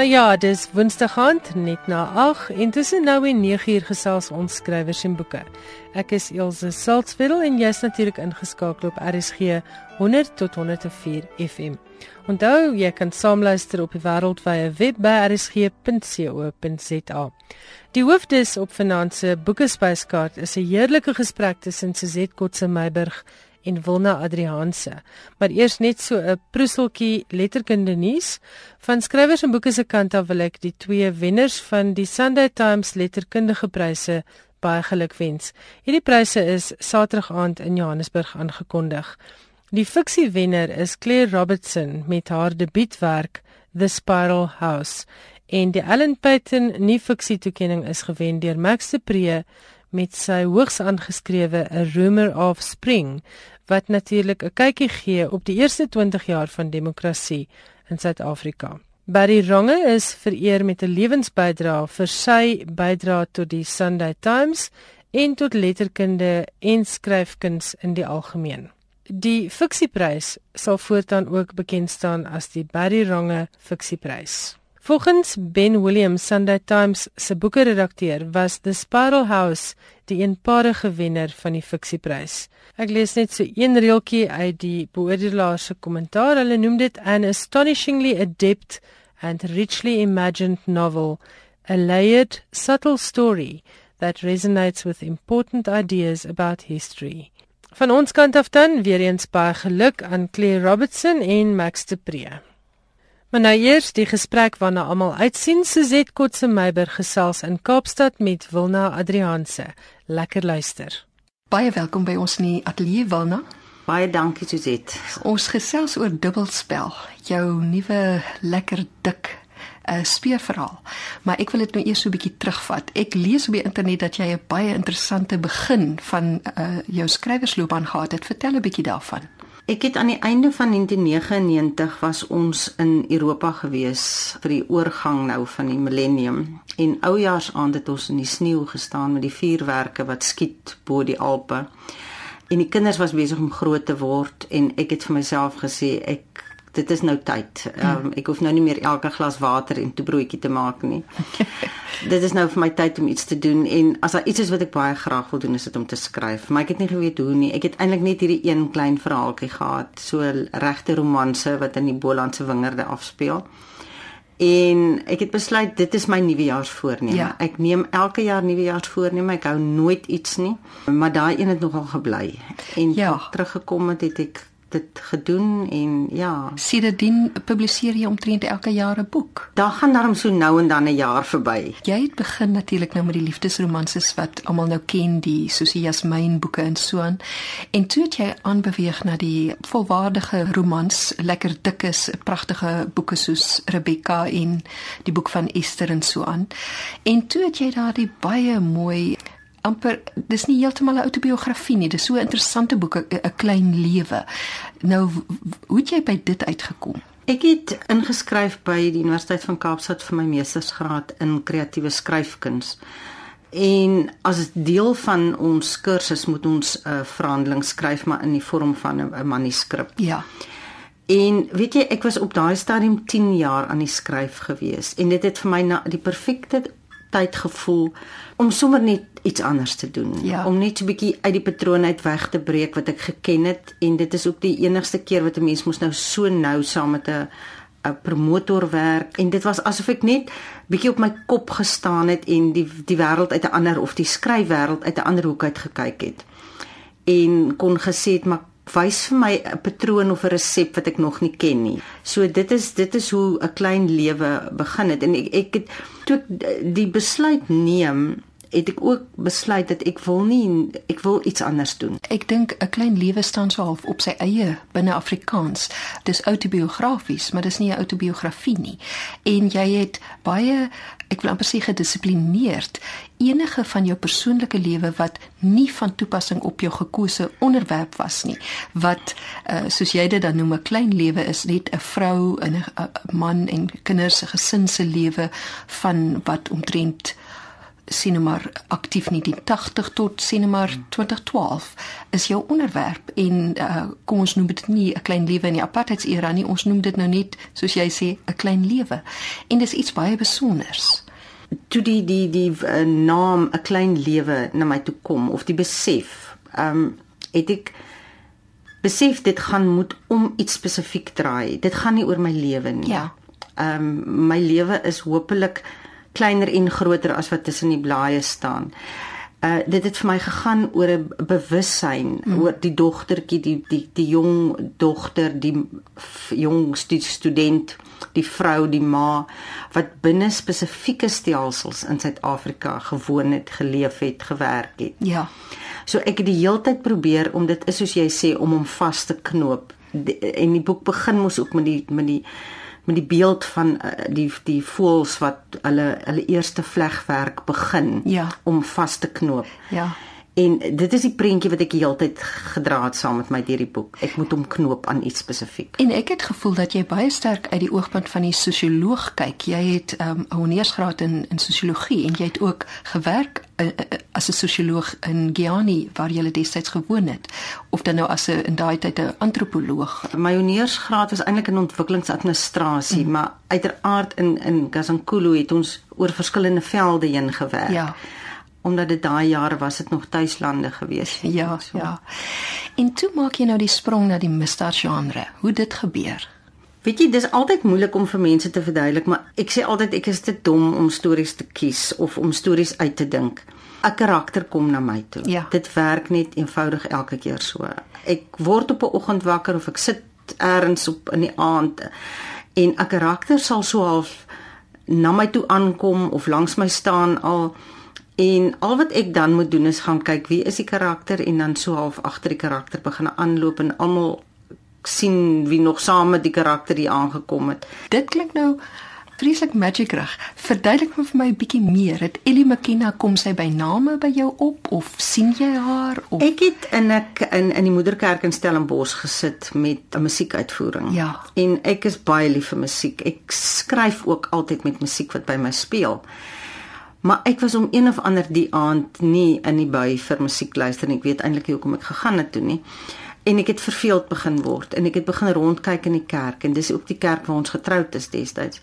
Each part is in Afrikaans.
Nou ja, dis Woensdag aand net na 8 en tussen nou en 9uur gesels ons skrywers en boeke. Ek is Elsje Salzwetel en jy's natuurlik ingeskakel op RSG 100 tot 104 FM. Onthou, jy kan saamluister op die wêreldwye web by rsg.co.za. Die hoofdis op Finanse Boekespyskaart is 'n heerlike gesprek tussen Suzette Kotse Meiburg en Wilna Adrianse. Maar eers net so 'n proeseltjie letterkunde nuus. Van skrywers en boeke se kant af wil ek die twee wenners van die Sunday Times letterkundige pryse baie gelukwens. Hierdie pryse is Saterdag aand in Johannesburg aangekondig. Die fiksie wenner is Claire Robertson met haar debuutwerk The Spiral House en die Ellen Payton nuwe fiksie toekenning is gewen deur Max de Pre met sy hoogs aangeskrewe A Rumor of Spring wat natuurlik 'n kykie gee op die eerste 20 jaar van demokrasie in Suid-Afrika. Barry Ronge is vereer met 'n lewensbydrae vir sy bydrae tot die Sunday Times en tot letterkunde en skryfkuns in die algemeen. Die fiksieprys sal voortaan ook bekend staan as die Barry Ronge fiksieprys. Volgens Ben Williams Sunday Times se boekredakteur was The Spiral House die eenparige wenner van die fiksieprys. Ek lees net so een reeltjie uit die beoordelaar se kommentaar. Hulle noem dit an astonishingly adept and richly imagined novel, a layered, subtle story that resonates with important ideas about history. Van ons kant af dan weer eens baie geluk aan Claire Robertson en Max de Pre. Maar nou eers die gesprek waarna almal uitsien, Suzette Kotse Meiberg gesels in Kaapstad met Wilna Adrianse. Lekker luister. Baie welkom by ons in die ateljee Wilna. Baie dankie Suzette. Ons gesels oor dubbelspel, jou nuwe lekker dik 'n uh, eh, speurverhaal. Maar ek wil dit nou eers so 'n bietjie terugvat. Ek lees op die internet dat jy 'n baie interessante begin van uh, jou skrywersloopbaan gehad het. Vertel 'n bietjie daarvan. Ek het aan die einde van 1999 was ons in Europa gewees vir die oorgang nou van die millennium en oujaarsaand het ons in die sneeu gestaan met die vuurwerke wat skiet bo die Alpe. En die kinders was besig om groot te word en ek het vir myself gesê ek dit is nou tyd. Um, ek hoef nou nie meer elke glas water en toe broodjie te maak nie. dit is nou vir my tyd om iets te doen en as daar iets is wat ek baie graag wil doen is dit om te skryf. Maar ek het nie geweet hoe nie. Ek het eintlik net hierdie een klein verhaaltjie gehad, so regte romanse wat in die Bolandse wingerde afspeel. En ek het besluit dit is my nuwejaarsvoorneme. Ja. Ek neem elke jaar nuwejaarsvoorneme. Ek hou nooit iets nie, maar daai een het nogal gebly. En ja. teruggekom het, het ek dit gedoen en ja. Sedertdien publiseer jy omtrent elke jaar 'n boek. Daar gaan daarom so nou en dan 'n jaar verby. Jy het begin natuurlik nou met die liefdesromanses wat almal nou ken, die Susie Jasmin boeke en so aan. En toe het jy aanbeweeg na die volwaardige romans, lekker dik is, pragtige boeke soos Rebecca en die boek van Esther en so aan. En toe het jy daardie baie mooi amper dis nie heeltemal 'n autobiografie nie, dis so 'n interessante boek 'n klein lewe. Nou hoe het jy by dit uitgekom? Ek het ingeskryf by die Universiteit van Kaapstad vir my meestersgraad in kreatiewe skryfkuns. En as deel van ons kursus moet ons 'n uh, verhandeling skryf maar in die vorm van 'n manuskrip. Ja. En weet jy, ek was op daai stadium 10 jaar aan die skryf gewees en dit het vir my na die perfekte tyd gevoel om sommer net iets anders te doen. Ja. om net 'n bietjie uit die patroon uit weg te breek wat ek geken het. En dit is ook die enigste keer wat 'n mens mos nou so nou saam met 'n 'n promotor werk. En dit was asof ek net bietjie op my kop gestaan het en die die wêreld uit 'n ander of die skryfwêreld uit 'n ander hoek uit gekyk het. En kon gesê het maar wys vir my 'n patroon of 'n resep wat ek nog nie ken nie. So dit is dit is hoe 'n klein lewe begin het en ek ek het toe ek die besluit neem het ek ook besluit dat ek wil nie ek wil iets anders doen. Ek dink 'n klein lewe staan so half op sy eie binne Afrikaans. Dis autobiografies, maar dis nie 'n autobiografie nie. En jy het baie ek wil amper sê gedissiplineerd enige van jou persoonlike lewe wat nie van toepassing op jou gekose onderwerp was nie wat uh, soos jy dit dan noem 'n klein lewe is net 'n vrou en 'n man en kinders se gesin se lewe van wat omtrent sien maar aktief nie die 80 tot sien maar 2012 is jou onderwerp en uh, kom ons noem dit nie 'n klein lewe in die apartheidsera nie ons noem dit nou net soos jy sê 'n klein lewe. En dis iets baie besonders. Toe die die die uh, naam 'n klein lewe na my toe kom of die besef ehm um, het ek besef dit gaan moet om iets spesifiek draai. Dit gaan nie oor my lewe nie. Ja. Ehm um, my lewe is hopelik kleiner en groter as wat tussen die blaaie staan. Uh dit het vir my gegaan oor 'n bewussyn mm. oor die dogtertjie die die die jong dogter die jong student die vrou die ma wat binne spesifieke stelsels in Suid-Afrika gewoon het geleef het gewerk het. Ja. So ek het die heeltyd probeer om dit is soos jy sê om hom vas te knoop die, en die boek begin mos ook met die met die met die beeld van uh, die die voels wat hulle hulle eerste vlegwerk begin ja. om vas te knoop. Ja. En dit is die prentjie wat ek heeltyd gedra het saam met my deur die boek. Ek moet hom knoop aan iets spesifiek. En ek het gevoel dat jy baie sterk uit die oogpunt van die sosioloog kyk. Jy het ehm, 'n um, honeursgraad in in sosiologie en jy het ook gewerk uh, uh, as 'n sosioloog in Giani waar jy destyds gewoon het of dan nou as 'n in daai tyd 'n antropoloog. My honeursgraad was eintlik in ontwikkelingsadministrasie, mm. maar uiteraard in in Gazankulu het ons oor verskillende velde heen gewerk. Ja omdat dit daai jare was dit nog tuislande gewees. Ja, so. ja. En toe maak jy nou die sprong na die misdaad genre. Hoe dit gebeur? Weet jy, dis altyd moeilik om vir mense te verduidelik, maar ek sê altyd ek is te dom om stories te kies of om stories uit te dink. 'n Karakter kom na my toe. Ja. Dit werk net eenvoudig elke keer so. Ek word op 'n oggend wakker of ek sit eers op in die aand en 'n karakter sal so half na my toe aankom of langs my staan al En al wat ek dan moet doen is gaan kyk wie is die karakter en dan so half agter die karakter begin aanloop en almal sien wie nog saam met die karakter hier aangekom het. Dit klink nou vreeslik magic reg. Verduidelik vir my 'n bietjie meer. Het Ellie McKenna kom sy by name by jou op of sien jy haar of Ek het in ek in in die moederkerk in Stellenbosch gesit met 'n musiekuitvoering. Ja. En ek is baie lief vir musiek. Ek skryf ook altyd met musiek wat by my speel. Maar ek was om een of ander die aand nie in die by vir musiek luister nie. Ek weet eintlik nie hoekom ek gegaan het toe nie. En ek het verveeld begin word en ek het begin rondkyk in die kerk en dis ook die kerk waar ons getroud is destyds.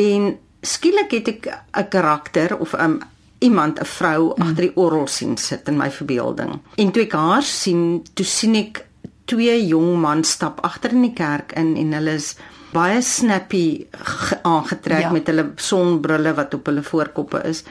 En skielik het ek 'n karakter of 'n um, iemand, 'n vrou mm. agter die orgel sien sit in my verbeelding. En toe ek haar sien, toe sien ek twee jong mans stap agter in die kerk in en hulle is baie snappy aangetrek ja. met hulle sonbrille wat op hulle voorkoppe is.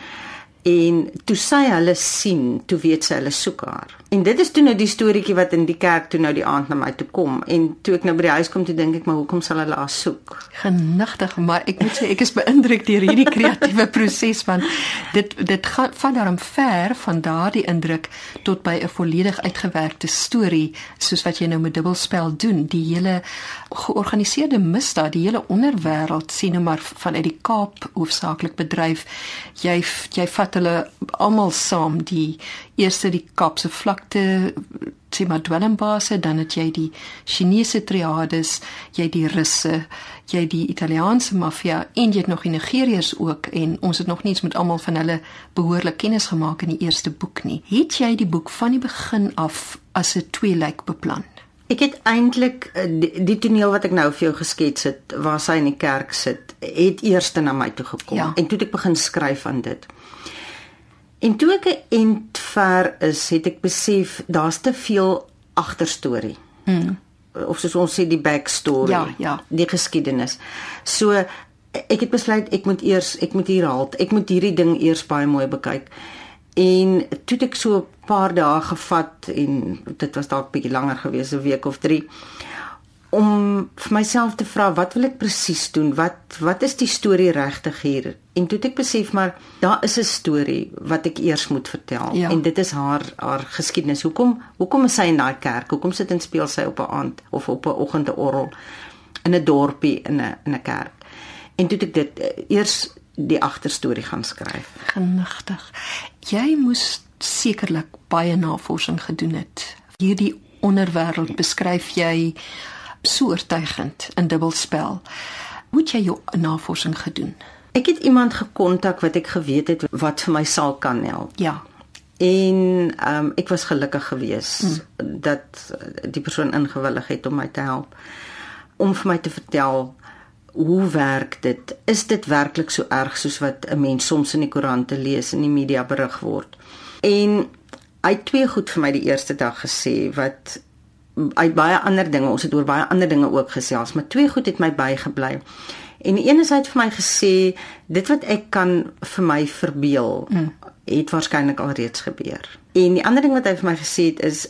En toe sy hulle sien, toe weet sy hulle soek haar. En dit is toe nou die storieetjie wat in die kerk toe nou die aand na my toe kom. En toe ek nou by die huis kom, toe dink ek, maar hoekom sal hulle haar soek? Genigtig, maar ek moet sê ek is beïndruk deur hierdie kreatiewe proses want dit dit gaan van daarom ver van daardie indruk tot by 'n volledig uitgewerkte storie soos wat jy nou met dubbelspel doen. Die hele georganiseerde misdaad, die hele onderwêreld sien nou maar vanuit die Kaap hoofsaaklik bedryf. Jy jy vat hulle almal saam die eerste die Kaapse vlakte tema dwelmbase dan het jy die Chinese triades jy die Russe jy die Italiaanse maffia en jy het nog die Nigeriërs ook. En ons het nog niets met almal van hulle behoorlik kennis gemaak in die eerste boek nie. Het jy die boek van die begin af as 'n tweelyk beplan Ek het eintlik eh, die, die toneel wat ek nou vir jou geskets het waar sy in die kerk sit, het eers na my toe gekom ja. en toe het ek begin skryf aan dit. En toe ek 'n end ver is, het ek besef daar's te veel agterstorie. Mm. Of soos ons sê die backstory, ja, ja. die geskiedenis. So ek het besluit ek moet eers ek moet hier haal. Ek moet hierdie ding eers baie mooi bekyk. En toe het ek so paar dae gevat en dit was dalk bietjie langer gewees, 'n week of 3 om vir myself te vra wat wil ek presies doen? Wat wat is die storie regtig hier? En toe het ek besef maar daar is 'n storie wat ek eers moet vertel ja. en dit is haar haar geskiedenis. Hoekom hoekom is sy in daai kerk? Hoekom sit en speel sy op 'n aand of op 'n oggend 'n orgel in 'n dorpie in 'n in 'n kerk? En toe ek dit uh, eers die agterstorie gaan skryf. Genigtig. Jy moes sekerlik baie navorsing gedoen het. Hierdie onderwêreld beskryf jy so oortuigend in dubbelspel. Hoe het jy jou navorsing gedoen? Ek het iemand gekontak wat ek geweet het wat vir my sal kan help. Ja. En ehm um, ek was gelukkig geweest hmm. dat die persoon ingewillig het om my te help om vir my te vertel hoe werk dit? Is dit werklik so erg soos wat 'n mens soms in die koerante lees en in die media berig word? En hy het twee goed vir my die eerste dag gesê wat uit baie ander dinge, ons het oor baie ander dinge ook gesels, maar twee goed het my bygebly. En die een is hy het vir my gesê dit wat ek kan vir my verbeel mm. het waarskynlik alreeds gebeur. En die ander ding wat hy vir my gesê het is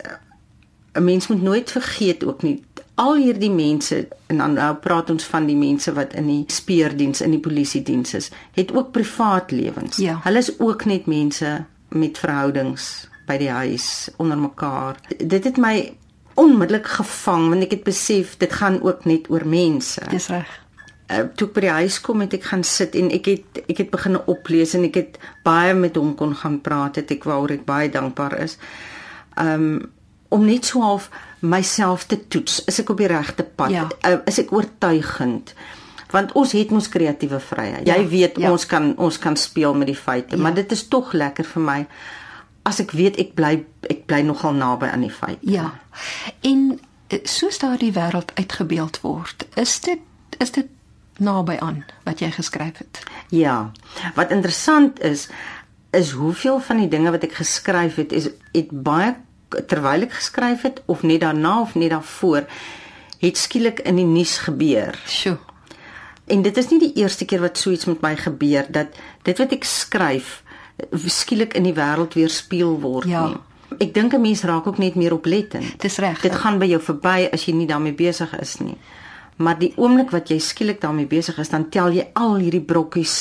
'n mens moet nooit vergeet ook nie al hierdie mense en dan nou praat ons van die mense wat in die speurdiens in die polisie diens is, het ook privaat lewens. Ja. Hulle is ook net mense met verhoudings by die huis onder mekaar. Dit het my onmiddellik gevang want ek het besef dit gaan ook net oor mense. Dis reg. Uh, toe ek by die huis kom het ek gaan sit en ek het ek het begin oplees en ek het baie met hom kon gaan praat het ek waaroor ek baie dankbaar is. Um om net so half myself te toets. Is ek op die regte pad? Ja. Uh, is ek oortuigend? Want ons het mos kreatiewe vryheid. Jy Ja, weet ja. ons kan ons kan speel met die feite, Ja. maar dit is tog lekker vir my as ek weet ek bly ek bly nogal naby aan die feite. Ja. En eh, soos daardie wêreld uitgebeeld word, is dit is dit naby aan wat jy geskryf het. Ja. Wat interessant is is hoeveel van die dinge wat ek geskryf het is het baie terwyl ek geskryf het of net daarna of net daarvoor het skielik in die nuus gebeur. Sjoe. En dit is nie die eerste keer wat so iets met my gebeur dat dit wat ek skryf skielik in die wêreld weerspieël word Ja. nie. Ek dink 'n mens raak ook net meer oplettend. Dis reg. Dit gaan by jou verby as jy nie daarmee besig is nie. Maar die oomblik wat jy skielik daarmee besig is, dan tel jy al hierdie brokkies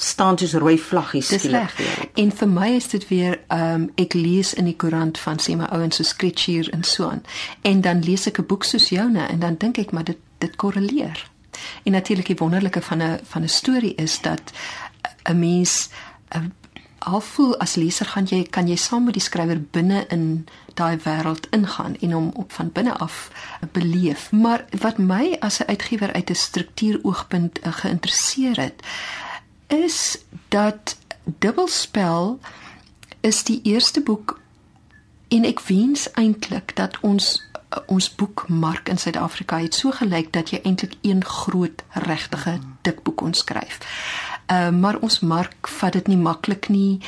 staan soos rooi vlaggies Dis skielik reg. weer op. En vir my is dit weer ehm um, ek lees in die koerant van sê my ouens so Skritchier en so aan. En dan lees ek 'n boek soos joune en dan dink ek maar dit dit korreleer. En natuurlik die wonderlike van 'n van 'n storie is dat 'n mens uh, al voel as leser gaan jy kan jy saam met die skrywer binne in daai wêreld ingaan en hom op van binne af beleef. Maar wat my as 'n uitgewer uit 'n struktuuroogpunt uh, geïnteresseer het, is dat Dubbelspel is die eerste boek en ek wens eintlik dat ons ons boekmark in Suid-Afrika het so gelyk dat jy eintlik een groot regtige dik boek kon skryf. Uh, maar ons mark vat dit nie maklik nie.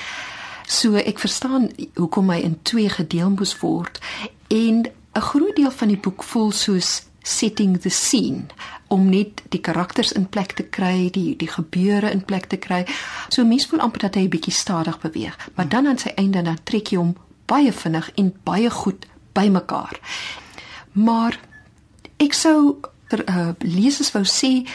So ek verstaan hoekom hy in twee gedeel moes word en 'n groot deel van die boek voel soos setting the scene om net die karakters in plek te kry, die die gebeure in plek te kry. So mens voel amper dat hy 'n bietjie stadig beweeg, maar dan aan sy einde dan trek jy hom baie vinnig en baie goed bymekaar. Maar ek sou ter, uh, lesers wou sê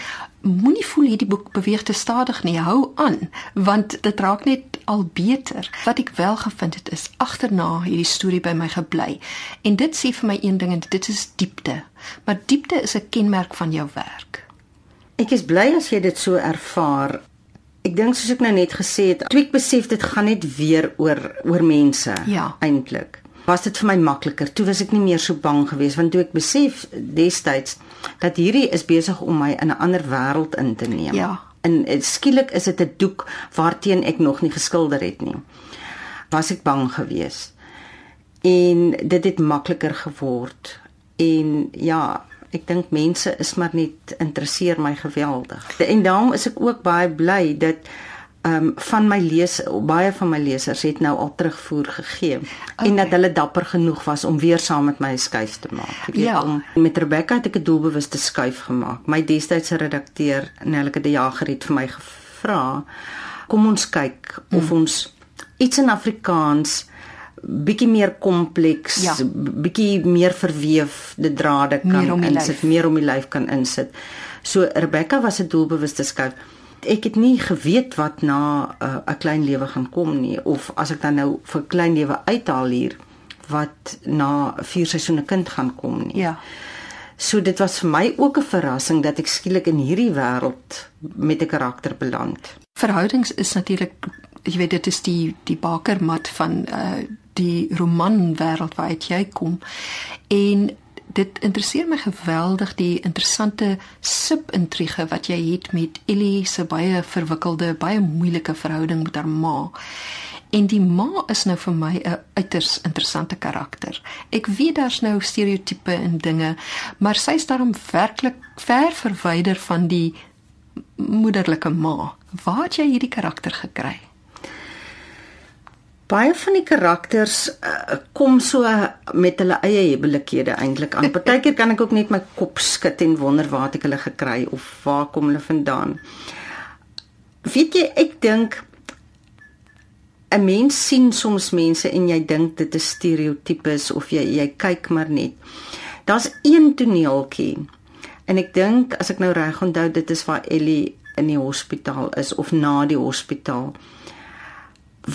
moenie voel hierdie boek beweeg te stadig nie. Hou aan want dit raak net al beter. Wat ek wel gevind het is agterna hierdie storie by my gebly. En dit sê vir my een ding en dit is diepte. Maar diepte is 'n kenmerk van jou werk. Ek is bly as jy dit so ervaar. Ek dink soos ek nou net gesê het, toe ek besef dit gaan net weer oor oor mense Ja. eintlik. Was dit vir my makliker. Toe was ek nie meer so bang geweest want toe ek besef destyds dat hierdie is besig om my in 'n ander wêreld in te neem. Ja. En eh, skielik is dit 'n doek waarteen ek nog nie geskilder het nie. Was ek bang geweest. En dit het makliker geword. En ja, ek dink mense is maar net interesseer my geweldig. En daarom is ek ook baie bly dat ehm um, van my lees baie van my lesers het nou al terugvoer gegee okay. en dat hulle dapper genoeg was om weer saam met my 'n skuif te maak. Ek weet Ja. om met Rebecca het ek 'n doelbewuste skuif gemaak. My destydse redakteur Nelleke de Jager het vir my gevra kom ons kyk of Hmm. ons iets in Afrikaans bietjie meer kompleks, Ja. bietjie meer verweefde drade kan Meer insit, lyf. meer om die lyf kan insit. So Rebecca was 'n doelbewuste skuif. Ek het nie geweet wat na 'n uh, klein lewe gaan kom nie of as ek dan nou vir klein lewe uithaal hier wat na vier seisoene kind gaan kom nie. Ja. So dit was vir my ook 'n verrassing dat ek skielik in hierdie wêreld met 'n karakter beland. Verhoudings is natuurlik jy weet dit is die die bakermat van uh die romanwêreld waaruit jy kom. En dit interesseer my geweldig die interessante subintrige wat jy het met Ellie se baie verwikkelde, baie moeilike verhouding met haar ma. En die ma is nou vir my 'n uiters interessante karakter. Ek weet daar's nou stereotipe en dinge, maar sy is daarom werklik ver verwyder van die moederlike ma. Waar het jy hierdie karakter gekry? Baie van die karakters uh, kom so met hulle eie hebbelikhede eintlik aan. Partykeer kan ek ook net my kop skud en wonder waar het ek hulle gekry of waar kom hulle vandaan. Weet jy, ek dink 'n mens sien soms mense en jy dink dit is stereotypes of jy jy kyk maar net. Daar's een toneeltjie. En ek dink as ek nou reg onthou dit is waar Ellie in die hospitaal is of na die hospitaal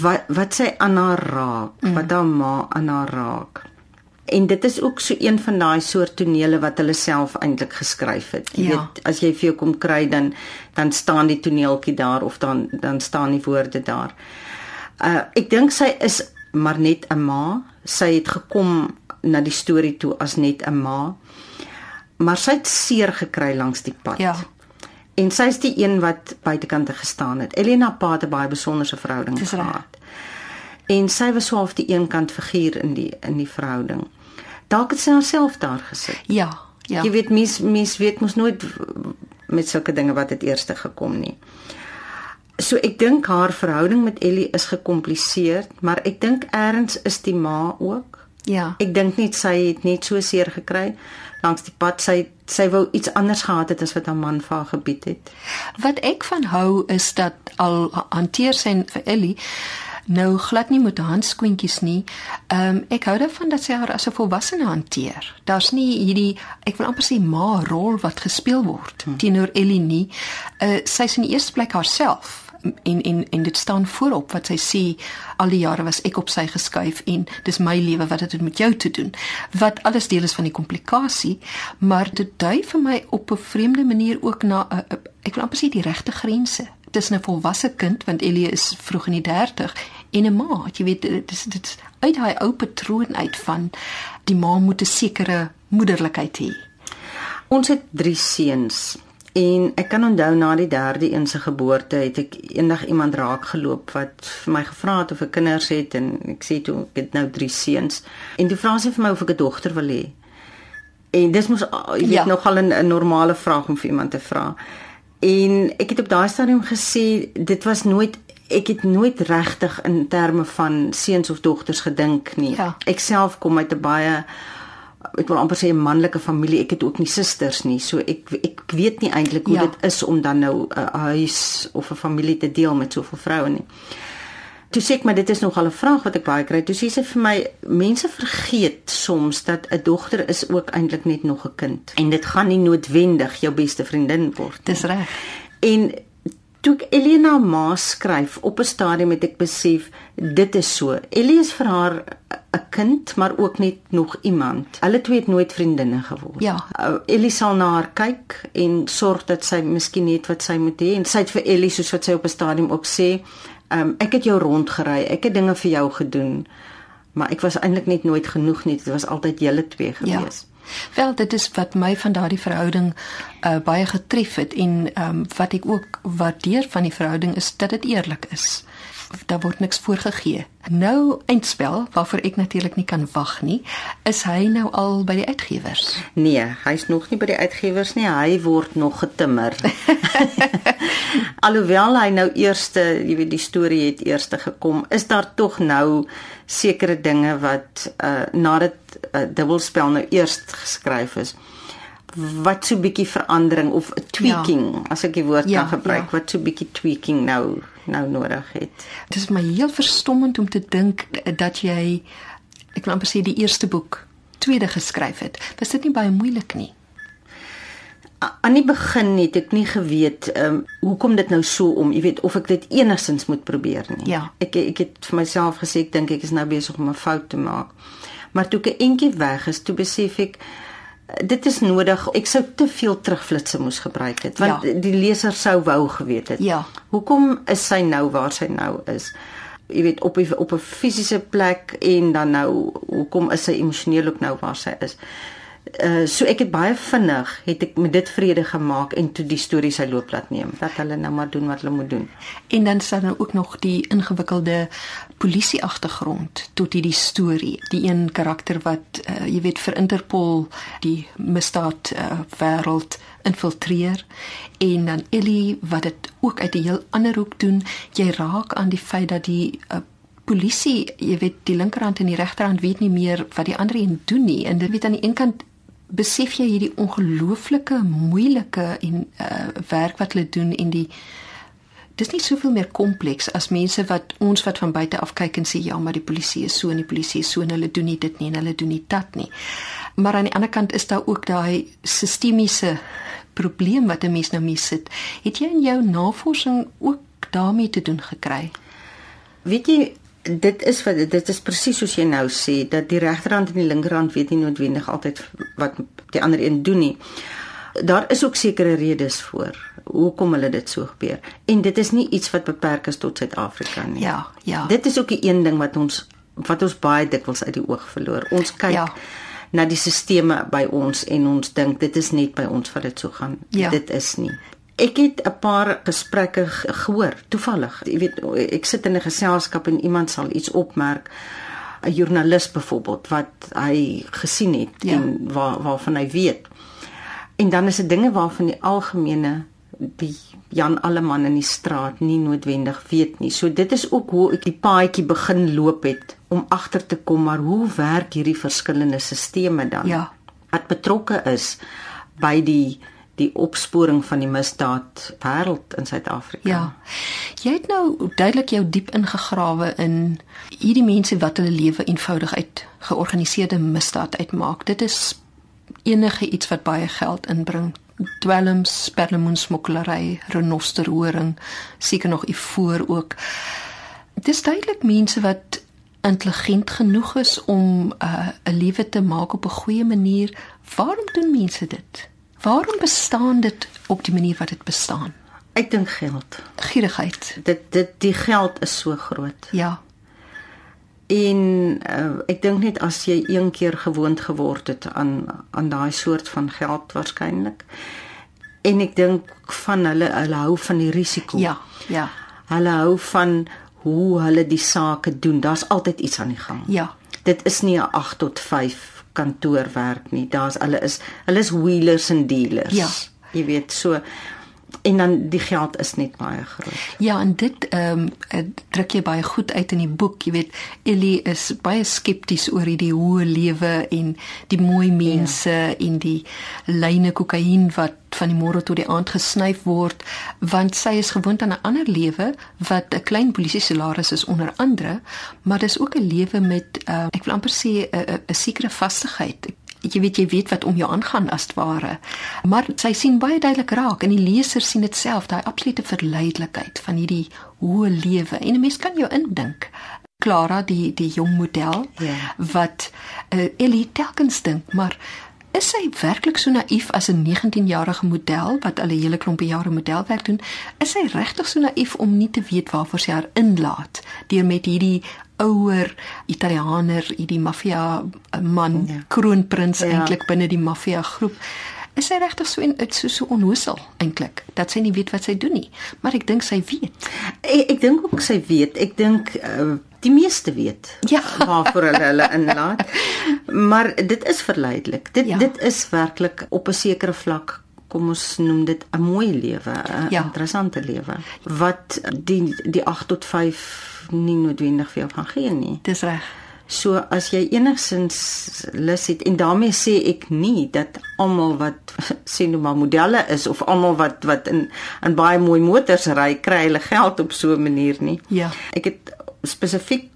wat wat sy aan haar raak, mm. wat haar ma aan haar raak. En dit is ook so een van daai soort tonele wat hulle self eintlik geskryf het. Jy ja. weet, as jy vir jou kom kry dan dan staan die toneeltjie daar of dan dan staan die woorde daar. Uh ek dink sy is maar net 'n ma. Sy het gekom na die storie toe as net 'n ma. Maar sy het seer gekry langs die pad. Ja. En sy is die een wat buitekant gestaan het. Elena Pa het 'n baie besonderse verhouding gehad. En sy was so half die eenkant figuur in die in die verhouding. Dalk het sy haarself daar gesit. Ja, ja. Jy weet mens mens weet mos nooit met sulke dinge wat het eers gekom nie. So ek dink haar verhouding met Ellie is gekompliseerd, maar ek dink eers is die ma ook. Ja. Ek dink net sy het net so seer gekry langs die pad. Sy sy wou iets anders gehad het as wat haar man vir haar gebied het. Wat ek van hou is dat al hanteer sy vir Ellie nou glad nie met handskoentjies nie. Ehm um, ek hou daarvan dat sy haar as 'n volwassene hanteer. Daar's nie hierdie ek wil amper sê ma rol wat gespeel word hmm. teenoor Ellie nie. Uh sy's in die eerste plek haarself en en en dit staan voorop wat sy sê al die jare was ek op sy geskuif en dis my lewe wat dit met jou te doen. Wat alles deel is van die komplikasie maar dit dui vir my op 'n vreemde manier ook na 'n ek wil amper sê die regte grense. Tussen 'n volwasse kind want Elie is vroeg in die 30 en 'n ma jy weet dit is dit uit hy ou patroon uit van die ma moet 'n sekere moederlikheid hê. Ons het drie seuns En ek kan onthou na die derde een se geboorte het ek eendag iemand raak geloop wat vir my gevra het of ek kinders het en ek sê toe ek het nou drie seuns. En toe vra sy vir my of ek 'n dogter wil hê. En dis mos jy weet ja. nogal 'n normale vraag om vir iemand te vra. En ek het op daai stadium gesê dit was nooit ek het nooit regtig in terme van seuns of dogters gedink nie. Ja. Ek self kom uit 'n baie ek wil amper sê 'n manlike familie. Ek het ook nie susters nie. So ek ek weet nie eintlik hoe ja. dit is om dan nou 'n huis of 'n familie te deel met soveel vroue nie. Toe sê ek maar dit is nogal 'n vraag wat ek baie kry. Toe sê sy vir my mense vergeet soms dat 'n dogter is ook eintlik net nog 'n kind en dit gaan nie noodwendig jou beste vriendin word. Dis reg. En toe ek Elena ma skryf op 'n stadium het ek besef dit is so. Ellie is vir haar 'n kind, maar ook net nog iemand. Hulle twee het nooit vriendinne geword. Ja. Uh, Ellie sal na haar kyk en sorg dat sy miskien net wat sy moet hê en sy het vir Ellie soos wat sy op 'n stadium ook sê, um, ek het jou rondgery, ek het dinge vir jou gedoen. Maar ek was eintlik net nooit genoeg nie. Dit was altyd julle twee ja. gewees. Ja. Wel, dit is wat my van daardie verhouding uh, baie getref het en um, wat ek ook waardeer van die verhouding is dat dit eerlik is. Daar word niks voorgegee. Nou eindspel waarvoor ek natuurlik nie kan wag nie, is hy nou al by die uitgewers? Nee, hy's nog nie by die uitgewers nie. Hy word nog getimmer. Alhoewel hy nou eerste, jy weet die storie het eerste gekom, is daar tog nou sekere dinge wat uh nadat uh, dubbelspel nou eers geskryf is wat so bietjie verandering of tweaking ja. as ek die woord ja, kan gebruik ja. wat so bietjie tweaking nou nou nodig het. Dit is my heel verstommend om te dink dat jy ek wil amper sê die eerste boek tweede geskryf het. Was dit nie baie moeilik nie? Aan die begin het ek nie geweet ehm um, hoekom dit nou so om, jy weet, of ek dit enigstens moet probeer nie. Ja. Ek ek het vir myself gesê ek dink ek is nou besig om 'n fout te maak. Maar toe ek eentjie weg is, toe besef ek dit is nodig. Ek sou te veel terugflitsse moes gebruik het want ja. die leser sou wou geweet het. Ja. Hoekom is sy nou waar sy nou is? Jy weet op die, op 'n fisiese plek en dan nou hoekom is sy emosioneel ook nou waar sy is? Uh so ek het baie vinnig het ek met dit vrede gemaak en toe die storie sy loop laat neem dat hulle nou maar doen wat hulle moet doen. En dan staan daar ook nog die ingewikkelde polisie agtergrond tot hierdie storie. Die een karakter wat uh, jy weet vir Interpol die misdaad uh, wêreld infiltreer en dan Ellie wat dit ook uit 'n heel ander hoek doen. Jy raak aan die feit dat die uh, polisie, jy weet, die linkerhand en die regterhand weet nie meer wat die ander een doen nie. En dit weet aan die een kant besef jy hierdie ongelooflike moeilike en uh, werk wat hulle doen en die dis nie soveel meer kompleks as mense wat ons wat van buite af kyk en sê ja maar die polisie is so en die polisie is so en hulle doen nie dit nie en hulle doen nie dat nie. Maar aan die ander kant is daar ook daai sistemiese probleem wat 'n mens nou mee sit. Het jy in jou navorsing ook daarmee te doen gekry? Weet jy dit is wat dit is presies soos jy nou sê dat die regterhand en die linkerhand weet nie noodwendig altyd wat die ander een doen nie. Daar is ook sekere redes voor hoekom hulle dit so gebeur. En dit is nie iets wat beperk is tot Suid-Afrika nie. Ja, ja. Dit is ook 'n een ding wat ons wat ons baie dikwels uit die oog verloor. Ons kyk ja. na die sisteme by ons en ons dink dit is net by ons wat dit so gaan. Ja. Dit is nie. Ek het 'n paar gesprekke gehoor toevallig. Jy weet ek sit in 'n geselskap en iemand sal iets opmerk. 'n Joernalis byvoorbeeld wat hy gesien het ja. en waar waarvan hy weet. En dan is dit dinge waarvan die algemene die Jan Alleman in die straat nie noodwendig weet nie. So dit is ook hoe ek die paadjie begin loop het om agter te kom maar hoe werk hierdie verskillende stelsels dan? Ja. Wat betrokke is by die die opsporing van die misdaad wêreld in Suid-Afrika. Ja. Jy het nou duidelik jou diep ingegrawe in hierdie mense wat hulle lewe eenvoudig uit georganiseerde misdaad uitmaak. Dit is enige iets wat baie geld inbring. Dwelms, perlemoensmokkelary, renosterhoring, seker nog ivoor ook. Dit is duidelik mense wat intelligent genoeg is om uh, 'n uh, lewe te maak op 'n goeie manier. Waarom doen mense dit? Waarom bestaan dit op die manier wat dit bestaan? Ek dink geld. Gierigheid. Dit dit die geld is so groot. Ja. En uh, ek dink net as jy een keer gewoond geword het aan aan daai soort van geld waarskynlik. En ek dink van hulle hulle hou van die risiko. Ja, ja. Hulle hou van hoe hulle die sake doen. Daar's altyd iets aan die gang. Ja. Dit is nie 'n 8 tot 5 kantoorwerk nie. Daar's hulle is hulle is wheelers en dealers. Ja. Jy weet so en dan die geld is net baie groot. Ja, en dit ehm um, druk jy baie goed uit in die boek, jy weet, Ellie is baie skepties oor hierdie hoë lewe en die mooi mense ja. en die lyne kokain wat van die môre tot die aand gesnyf word, want sy is gewoond aan 'n ander lewe wat 'n klein polisie salaris is onder andere, maar dis ook 'n lewe met uh, ek wil amper sê 'n 'n sekere vastigheid jy weet jy weet wat om jou aangaan as ware. Maar sy sien baie duidelik raak en die leser sien dit self, daai absolute verleidelikheid van hierdie hoë lewe. En 'n mens kan jou indink. Clara die die jong model ja. wat uh, Ellie telkens dink, maar is sy werklik so naïef as 'n 19-jarige model wat al 'n hele klompie jare modelwerk doen? Is sy regtig so naïef om nie te weet waarvoor sy haar inlaat deur met hierdie ouer Italianer, hierdie maffia man, ja. kroonprins ja. eintlik binne die maffia groep. Is sy regtig so en so so onnoosel eintlik dat sy nie weet wat sy doen nie, maar ek dink sy weet. Ek ek dink ook sy weet. Ek dink uh, die meeste weet ja. waarvoor hulle hulle inlaat. Maar dit is verleidelik. Dit ja. dit is werklik op 'n sekere vlak kom ons noem dit 'n mooi lewe, 'n ja. interessante lewe wat die die 8 tot 5 nie noodwendig vir jou gaan gee nie. Dis reg. So as jy enigsins lus het en daarmee sê ek nie dat almal wat sê nou maar modelle is of almal wat wat in in baie mooi motors ry kry hulle geld op so 'n manier nie. Ja. Ek het spesifiek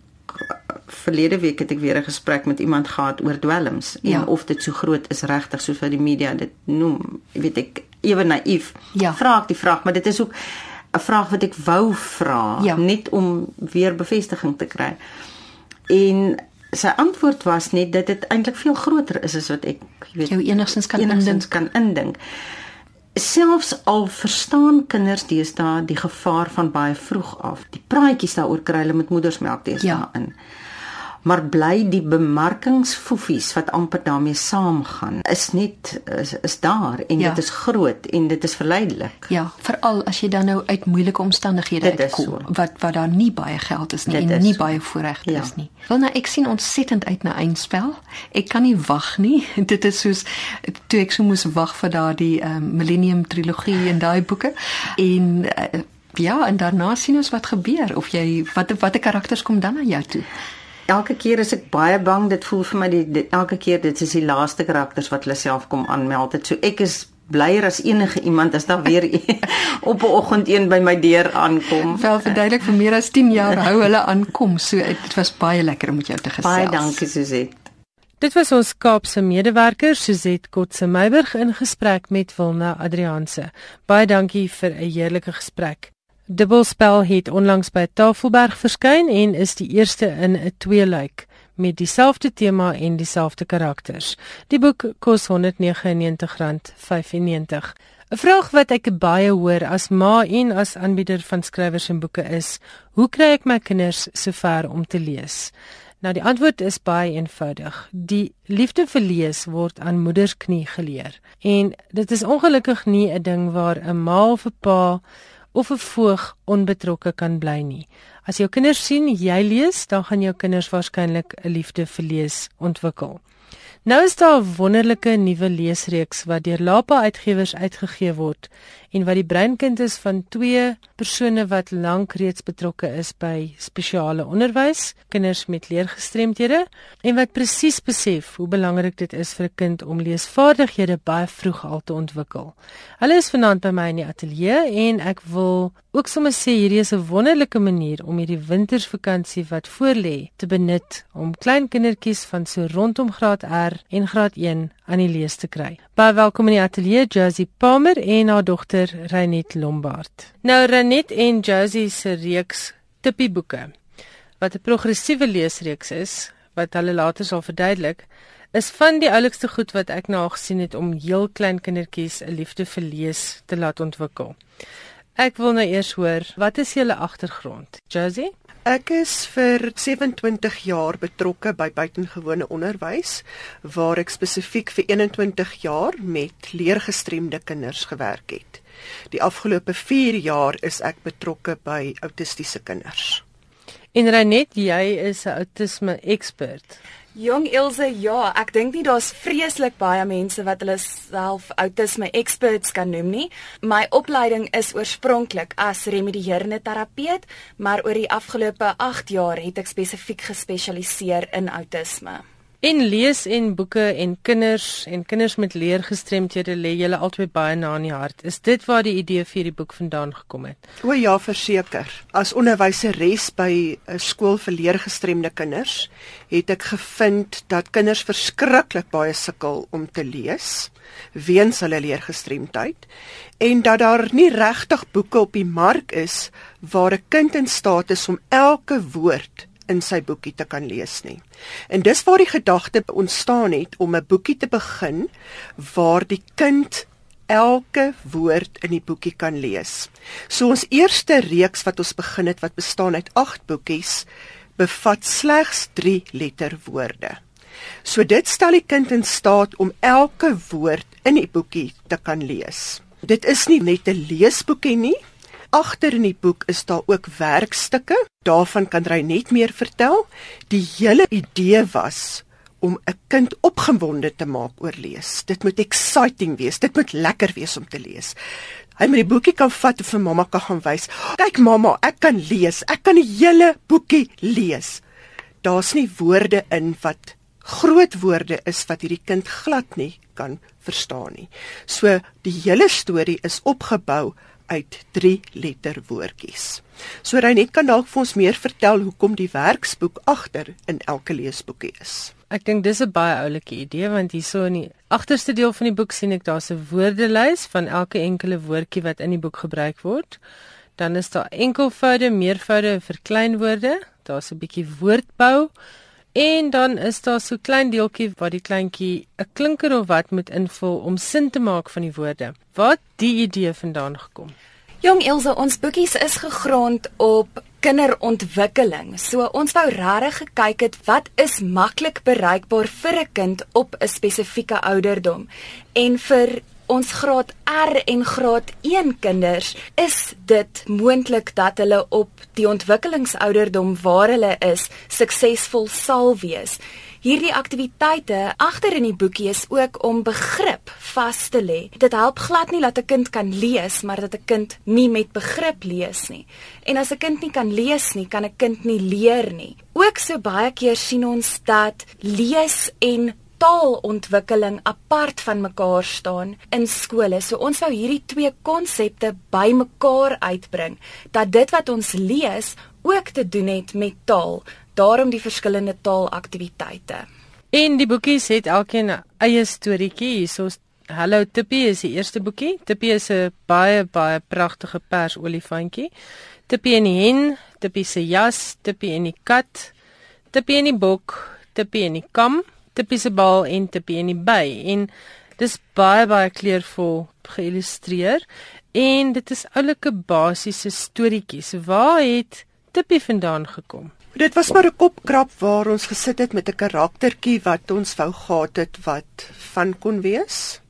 verlede week het ek weer 'n gesprek met iemand gehad oor dwelms en ja. of dit so groot is regtig soos wat die media dit noem. Jy weet ek ewe naïef. Ja. Vra ek die vraag, maar dit is ook 'n vraag wat ek wou vra ja. net om weer bevestiging te kry. En sy antwoord was net dat dit eintlik veel groter is as wat ek weet jou enigstens kan enigstens kan indink. Selfs al verstaan kinders deesdae die gevaar van baie vroeg af. Die praatjies daaroor kry hulle met moedersmelk deesdae ja. in. Maar bly die bemarkingsfoefies wat amper daarmee saamgaan is net is, is daar en ja. dit is groot en dit is verleidelik. Ja, veral as jy dan nou uit moeilike omstandighede uitkom so. wat wat daar nie baie geld is nie dit en is nie so. baie voorregte ja. is nie. Wel nou ek sien ontsettend uit na eindspel. Ek kan nie wag nie. dit is soos toe ek so moes wag vir daardie um, Millennium trilogie en daai boeke en uh, Ja, en daarna sien ons wat gebeur of jy wat watter karakters kom dan na jou toe. Elke keer is ek baie bang dit voel vir my die, die elke keer dit is die laaste karakters wat hulle self kom aanmeld het. So ek is blyer as enige iemand as daar weer op 'n oggend een by my deur aankom. Wel verduidelik vir meer as 10 jaar hou hulle aankom. So dit was baie lekker om met jou te gesels. Baie dankie Suzette. Dit was ons Kaapse medewerker Suzette Kotse Meiburg in gesprek met Wilna Adrianse. Baie dankie vir 'n heerlike gesprek. Dubbelspel het onlangs by Tafelberg verskyn en is die eerste in 'n tweeluik met dieselfde tema en dieselfde karakters. Die boek kos R199.95. 'n Vraag wat ek baie hoor as ma en as aanbieder van skrywers en boeke is: Hoe kry ek my kinders sover om te lees? Nou die antwoord is baie eenvoudig. Die liefde vir lees word aan moeders knie geleer. En dit is ongelukkig nie 'n ding waar 'n ma of 'n pa of 'n voog onbetrokke kan bly nie. As jou kinders sien jy lees, dan gaan jou kinders waarskynlik 'n liefde vir lees ontwikkel. Nou is daar 'n wonderlike nuwe leesreeks wat deur Lapa Uitgewers uitgegee word en wat die breinkind is van twee persone wat lank reeds betrokke is by spesiale onderwys, kinders met leergestremthede en wat presies besef hoe belangrik dit is vir 'n kind om leesvaardighede baie vroeg al te ontwikkel. Hulle is vanaand by my in die ateljee en ek wil ook sommer sê hierdie is 'n wonderlike manier om hierdie wintersvakansie wat voorlê te benut om klein kindertjies van so rondom graad R en graad 1 aan die lees te kry. Baie welkom in die ateljee Josie Palmer en haar dogter Renet Lombard. Nou Renet en Josie se reeks Tippie boeke wat 'n progressiewe leesreeks is wat hulle later sal verduidelik is van die oulikste goed wat ek nou gesien het om heel klein kindertjies 'n liefde vir lees te laat ontwikkel. Ek wil nou eers hoor, wat is julle agtergrond? Josie? Ek is vir 27 jaar betrokke by buitengewone onderwys waar ek spesifiek vir 21 jaar met leergestremde kinders gewerk het. Die afgelope 4 jaar is ek betrokke by autistiese kinders. En Renet, jy is 'n autisme ekspert. Jong Ilse, ja, ek dink nie daar's vreeslik baie mense wat hulle self autisme experts kan noem nie. My opleiding is oorspronklik as remedierende terapeut, maar oor die afgelope 8 jaar het ek spesifiek gespesialiseer in autisme. En lees en boeke en kinders en kinders met leergestremthede lê julle albei baie na in die hart. Is dit waar die idee vir hierdie boek vandaan gekom het? O ja, verseker. As onderwyseres by 'n skool vir leergestremde kinders, het ek gevind dat kinders verskriklik baie sukkel om te lees weens hulle leergestremdheid en dat daar nie regtig boeke op die mark is waar 'n kind in staat is om elke woord in sy boekie te kan lees nie. En dis waar die gedagte ontstaan het om 'n boekie te begin waar die kind elke woord in die boekie kan lees. So ons eerste reeks wat ons begin het wat bestaan uit 8 boekies bevat slegs 3 letterwoorde. So dit stel die kind in staat om elke woord in die boekie te kan lees. Dit is nie net 'n leesboekie nie, agter in die boek is daar ook werkstukke. Daarvan kan jy net meer vertel. Die hele idee was om 'n kind opgewonde te maak oor lees. Dit moet exciting wees. Dit moet lekker wees om te lees. Hy moet die boekie kan vat en vir mamma kan gaan wys. Kyk mamma, ek kan lees. Ek kan die hele boekie lees. Daar's nie woorde in wat groot woorde is wat hierdie kind glad nie kan verstaan nie. So die hele storie is opgebou uit 3 letterwoordjies. So Reinet kan dalk vir ons meer vertel hoekom die werksboek agter in elke leesboekie is. Ek dink dis 'n baie oulike idee want hierso in die agterste deel van die boek sien ek daar's 'n woordelys van elke enkele woordjie wat in die boek gebruik word. Dan is daar enkelvoude, meervoude en verkleinwoorde. Daar's 'n bietjie woordbou En dan is daar so klein deeltjie waar die kleintjie 'n klinker of wat moet invul om sin te maak van die woorde. Wat die idee vandaan gekom? Jong Elsa, ons boekies is gegrond op kinderontwikkeling. So ons wou regtig gekyk het wat is maklik bereikbaar vir 'n kind op 'n spesifieke ouderdom. En vir ons graad R en graad 1 kinders is dit moontlik dat hulle op die ontwikkelingsouderdom waar hulle is suksesvol sal wees. Hierdie aktiwiteite agter in die boekie is ook om begrip vas te lê. Dit help glad nie dat 'n kind kan lees, maar dat 'n kind nie met begrip lees nie. En as 'n kind nie kan lees nie, kan 'n kind nie leer nie. Ook so baie keer sien ons dat lees en taalontwikkeling apart van mekaar staan in skole. So ons wou hierdie twee konsepte bymekaar uitbring dat dit wat ons lees ook te doen het met taal daarom die verskillende taalaktiwiteite. En die boekies het elkeen 'n eie storieetjie. Hiersoos Hallo Tippie is die eerste boekie. Tippie is 'n baie baie pragtige pers olifantjie. Tippie en die hen, Tippie se jas, Tippie en die kat, Tippie en die bok, Tippie en die kam, Tippie se bal en Tippie en die by. En dis baie baie kleurvol geïllustreer en dit is oulike basiese storieetjies. Waar het Tippie vandaan gekom? Dit was maar 'n kopkrap waar ons gesit het met 'n karaktertjie wat ons wou gehad het wat van kon wees.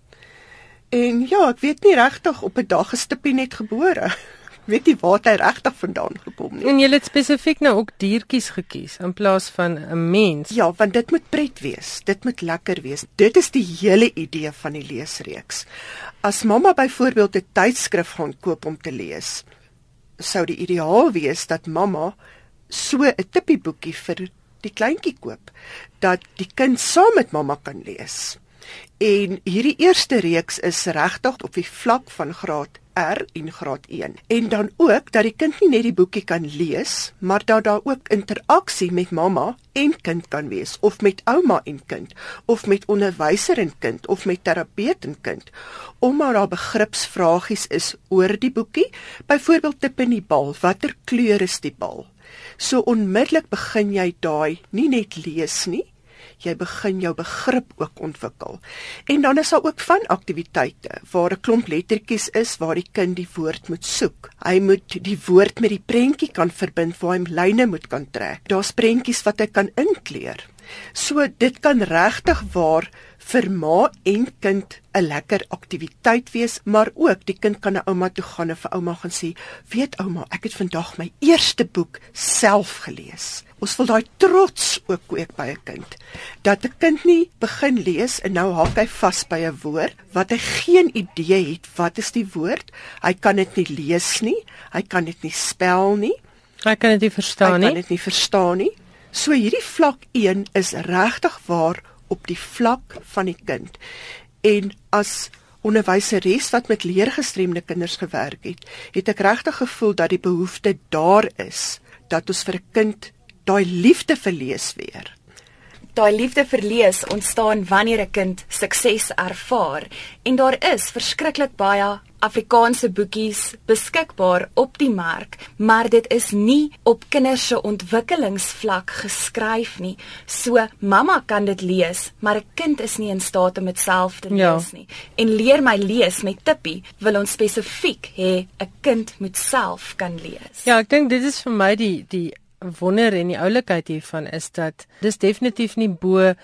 En ja, ek weet nie regtig op 'n dag gestipie net gebore. weet nie waar hy regtig vandaan gekom nie. En jy het spesifiek nou ook diertjies gekies in plaas van 'n mens. Ja, want dit moet pret wees. Dit moet lekker wees. Dit is die hele idee van die leesreeks. As mamma byvoorbeeld 'n tydskrif gaan koop om te lees, sou die ideaal wees dat mamma so 'n tippieboekie vir die kleintjie koop dat die kind saam met mamma kan lees. En hierdie eerste reeks is regtig op die vlak van graad R en graad 1. En dan ook dat die kind nie net die boekie kan lees, maar dat daar ook interaksie met mamma en kind kan wees of met ouma en kind of met onderwyser en kind of met terapeut en kind. Omdat daar begripsvragies is oor die boekie, byvoorbeeld tip in die bal, watter kleur is die bal? So onmiddellik begin jy daai nie net lees nie, jy begin jou begrip ook ontwikkel. En dan is daar ook van aktiwiteite waar 'n klomp lettertjies is waar die kind die woord moet soek. Hy moet die woord met die prentjie kan verbind waar hy lyne moet kan trek. Daar's prentjies wat hy kan inkleur. So dit kan regtig waar vir ma en kind 'n lekker aktiwiteit wees, maar ook die kind kan na ouma toe gaan en vir ouma gaan sê, "Weet ouma, ek het vandag my eerste boek self gelees." Ons wil daai trots ook kweek by 'n kind. Dat 'n kind nie begin lees en nou hak hy vas by 'n woord wat hy geen idee het wat is die woord. Hy kan dit nie lees nie, hy kan dit nie spel nie. Hy kan dit nie verstaan nie. Hy kan dit nie verstaan nie. So hierdie vlak 1 is regtig waar op die vlak van die kind. En as onderwyseres wat met leergestremde kinders gewerk het, het ek regtig gevoel dat die behoefte daar is dat ons vir 'n kind daai liefde verlees weer. Daai liefde verlees ontstaan wanneer 'n kind sukses ervaar en daar is verskriklik baie Afrikaanse boekies beskikbaar op die mark, maar dit is nie op kinders se ontwikkelingsvlak geskryf nie. So mamma kan dit lees, maar 'n kind is nie in staat om dit self te ja. lees nie. En leer my lees met Tippie wil ons spesifiek hê 'n kind moet self kan lees. Ja, ek dink dit is vir my die die wonder en die oulikheid hiervan is dat dis definitief nie bo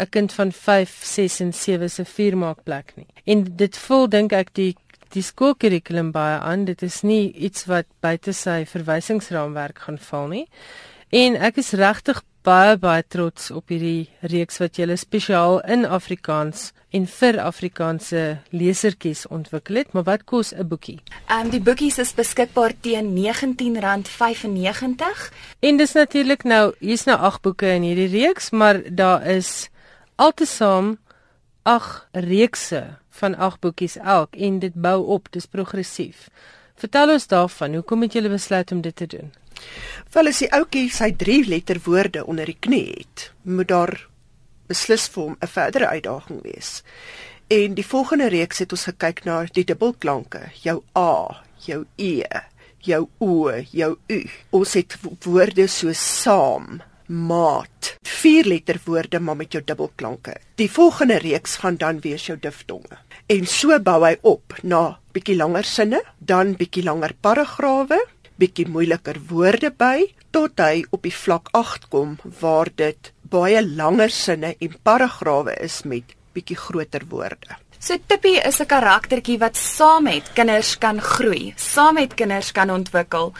'n kind van 5, 6 en 7 se vuurmaakplek nie. En dit voel dink ek die die skoolkurrikulum baie aan. Dit is nie iets wat buite sy verwysingsraamwerk gaan val nie. En ek is regtig baie baie trots op hierdie reeks wat julle spesiaal in Afrikaans en vir Afrikaanse lesertjies ontwikkel het. Maar wat kos 'n boekie? Ehm um, die boekies is beskikbaar teen R19.95. En dis natuurlik nou, hier's nou 8 boeke in hierdie reeks, maar daar is altesaam 8 reekse van 8 boekies elk en dit bou op, dis progressief. Vertel ons daarvan, hoekom het julle besluit om dit te doen? Wel as die ouetjie sy 3 letter woorde onder die knie het, moet daar beslis vir hom 'n verdere uitdaging wees. En die volgende reeks het ons gekyk na die dubbelklanke, jou a, jou e, jou o, jou u. Ons het woorde so saam, maat. Vier letterwoorde maar met jou dubbelklanke. Die volgende reeks gaan dan wees jou diftonge. En so bou hy op na bietjie langer sinne, dan bietjie langer paragrawe, bietjie moeiliker woorde by tot hy op die vlak 8 kom waar dit baie langer sinne en paragrawe is met bietjie groter woorde. So Tippie is 'n karaktertjie wat saam met kinders kan groei, saam met kinders kan ontwikkel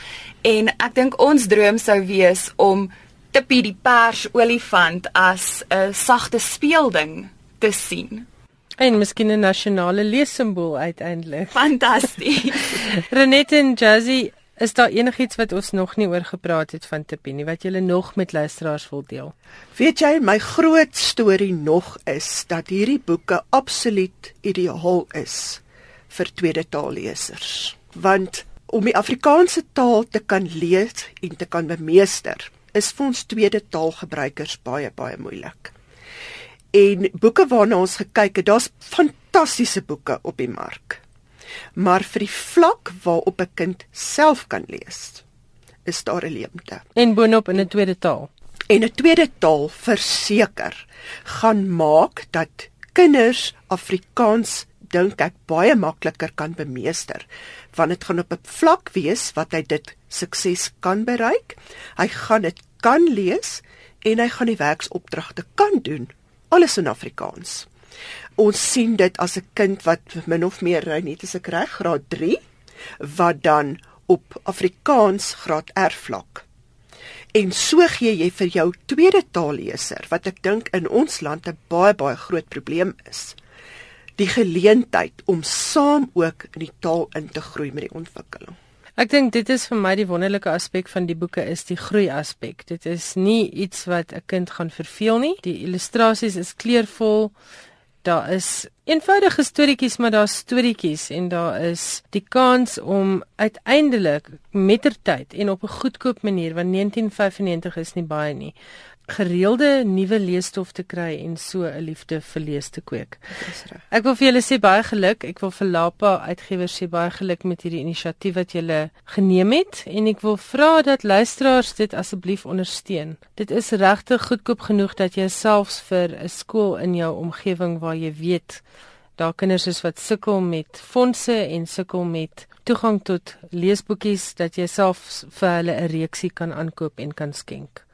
en ek dink ons droom sou wees om Tippie die pers olifant as 'n sagte speelding te sien. En miskien 'n nasionale leessimbool uiteindelik. Fantasties. Renette en Jazzy, is daar enigiets wat ons nog nie oor gepraat het van Tippie nie wat julle nog met luisteraars wil deel? Weet jy, my groot storie nog is dat hierdie boeke absoluut ideaal is vir tweede taallesers. Want om die Afrikaanse taal te kan lees en te kan bemeester, is vir ons tweede taalgebruikers baie baie moeilik. En boeke waarna ons gekyk het, daar's fantastiese boeke op die mark. Maar vir die vlak waarop 'n kind self kan lees, is daar 'n leemte. En boonop in 'n tweede taal. En 'n tweede taal verseker gaan maak dat kinders Afrikaans dink ek baie makliker kan bemeester want dit gaan op 'n vlak wees wat hy dit sukses kan bereik. Hy gaan dit kan lees en hy gaan die werksopdragte kan doen alles in Afrikaans. Ons sien dit as 'n kind wat min of meer net as ek reg graad 3 wat dan op Afrikaans graad R vlak. En so gee jy vir jou tweede taalleser wat ek dink in ons land 'n baie baie groot probleem is die geleentheid om saam ook in die taal in te groei met die ontwikkeling. Ek dink dit is vir my die wonderlike aspek van die boeke is die groei aspek. Dit is nie iets wat 'n kind gaan verveel nie. Die illustrasies is kleurvol. Daar is eenvoudige storieetjies, maar daar's storieetjies en daar is die kans om uiteindelik mettertyd en op 'n goedkoop manier want 1995 is nie baie nie gereelde nuwe leesstof te kry en so 'n liefde vir lees te kweek. Ek wil vir julle sê baie geluk. Ek wil vir Lapa uitgewers sê baie geluk met hierdie inisiatief wat julle geneem het en ek wil vra dat luisteraars dit asseblief ondersteun. Dit is regtig goedkoop genoeg dat jy selfs vir 'n skool in jou omgewing waar jy weet daar kinders is wat sukkel met fondse en sukkel met toegang tot leesboekies dat jy self vir hulle 'n reeksie kan aankoop en kan skenk.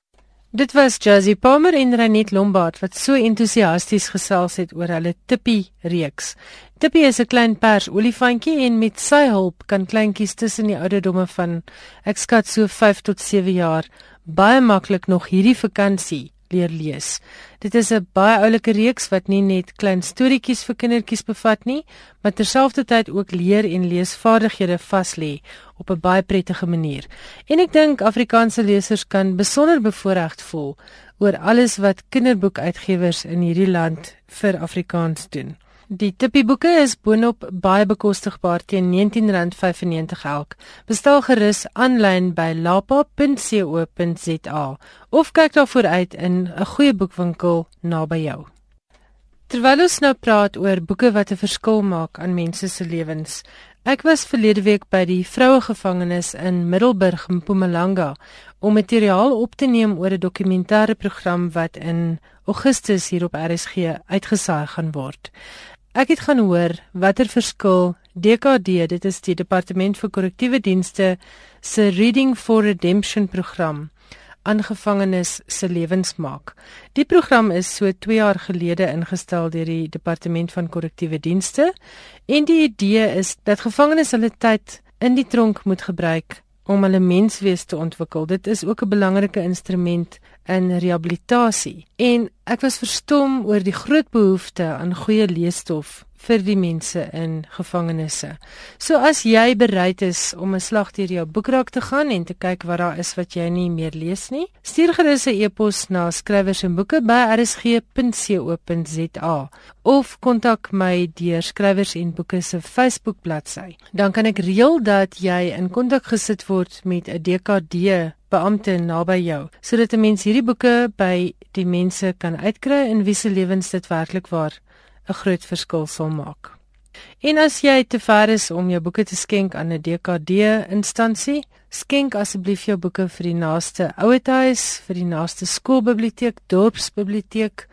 Dit was Jazzy Palmer en Renet Lombard wat so entoesiasties gesels het oor hulle Tippie reeks. Tippie is 'n klein pers olifantjie en met sy hulp kan kleintjies tussen die ouderdomme van ek skat so 5 tot 7 jaar baie maklik nog hierdie vakansie leer lees. Dit is 'n baie oulike reeks wat nie net klein storieetjies vir kindertjies bevat nie, maar terselfdertyd ook leer en leesvaardighede vas lê op 'n baie prettige manier. En ek dink Afrikaanse lesers kan besonder bevoorreg voel oor alles wat kinderboekuitgewers in hierdie land vir Afrikaans doen. Die tippieboeke is boonop baie bekostigbaar teen R19.95 elk. Bestel gerus aanlyn by lapa.co.za of kyk daarvoor uit in 'n goeie boekwinkel naby jou. Terwyl ons nou praat oor boeke wat 'n verskil maak aan mense se lewens. Ek was verlede week by die vroue gevangenis in Middelburg, Mpumalanga, om materiaal op te neem oor 'n dokumentêre program wat in Augustus hier op RSG uitgesaai gaan word. Ek het gaan hoor watter verskil DKD, dit is die Departement vir Korrektiewe Dienste se Reading for Redemption program aan gevangenes se lewens maak. Die program is so 2 jaar gelede ingestel deur die Departement van Korrektiewe Dienste en die idee is dat gevangenes hulle tyd in die tronk moet gebruik om hulle menswees te ontwikkel. Dit is ook 'n belangrike instrument in rehabilitasie. En ek was verstom oor die groot behoefte aan goeie leesstof vir die mense in gevangenisse. So as jy bereid is om 'n slag deur jou boekrak te gaan en te kyk wat daar is wat jy nie meer lees nie, stuur gerus 'n e-pos na skrywers en boeke by rsg.co.za of kontak my deur skrywers en boeke se Facebook bladsy. Dan kan ek reël dat jy in kontak gesit word met 'n DKD beampte naby jou sodat 'n mens hierdie boeke by die mense kan uitkry in wie se lewens dit werklik waar 'n groot verskil sal maak. En as jy te ver is om jou boeke te skenk aan 'n DKD instansie, skenk asseblief jou boeke vir die naaste ouetehuis, vir die naaste skoolbiblioteek, dorpsbiblioteek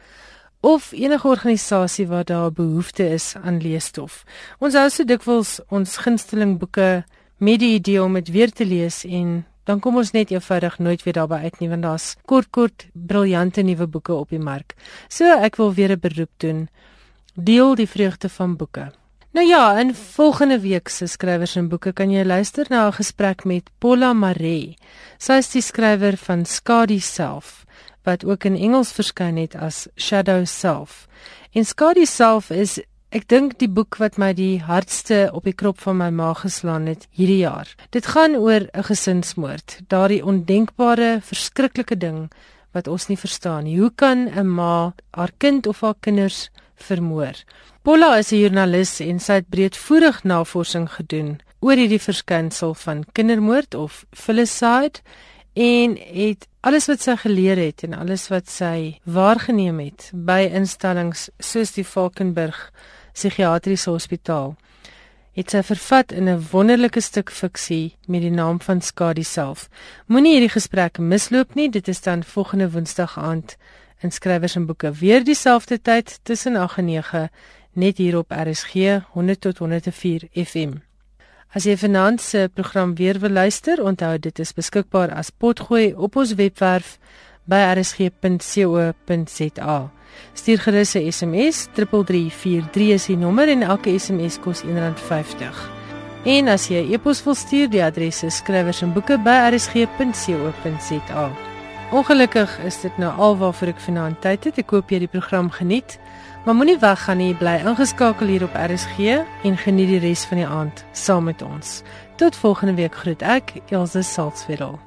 of enige organisasie waar daar behoefte is aan leesstof. Ons hou so dikwels ons gunsteling boeke met die idee om dit weer te lees en dan kom ons net eenvoudig nooit weer daarby uit nie want daar's kort kort briljante nuwe boeke op die mark. So ek wil weer 'n beroep doen. Deel die vreugde van boeke. Nou ja, in volgende week se skrywers en boeke kan jy luister na 'n gesprek met Paula Maree. Sy is die skrywer van Skadi Self wat ook in Engels verskyn het as Shadow Self. En Skadi Self is Ek dink die boek wat my die hardste op die krop van my maag geslaan het hierdie jaar. Dit gaan oor 'n gesinsmoord, daardie ondenkbare, verskriklike ding wat ons nie verstaan nie. Hoe kan 'n ma haar kind of haar kinders vermoor? Paula is 'n joernalis en sy het breedvoerig navorsing gedoen oor hierdie verskynsel van kindermoord of filicide en het alles wat sy geleer het en alles wat sy waargeneem het by instellings soos die Valkenburg psigiatriese hospitaal het sy vervat in 'n wonderlike stuk fiksie met die naam van Skadi self. Moenie hierdie gesprek misloop nie. Dit is dan volgende Woensdag aand in skrywers en boeke weer dieselfde tyd tussen 8 en 9 net hier op RSG 100 tot 104 FM. As jy vanaand se program weer wil luister, onthou dit is beskikbaar as potgooi op ons webwerf by rsg.co.za. Stuur gerus 'n SMS 3343 is die nommer en elke SMS kos R1.50. En as jy 'n e e-pos wil stuur, die adres is skrywers Ongelukkig is dit nou alwaarvoor ek vanaand tyd het. Ek hoop jy die program geniet. Maar moenie weggaan nie, bly ingeskakel hier op RSG en geniet die res van die aand saam met ons. Tot volgende week groet ek, Elsje Salzwetel.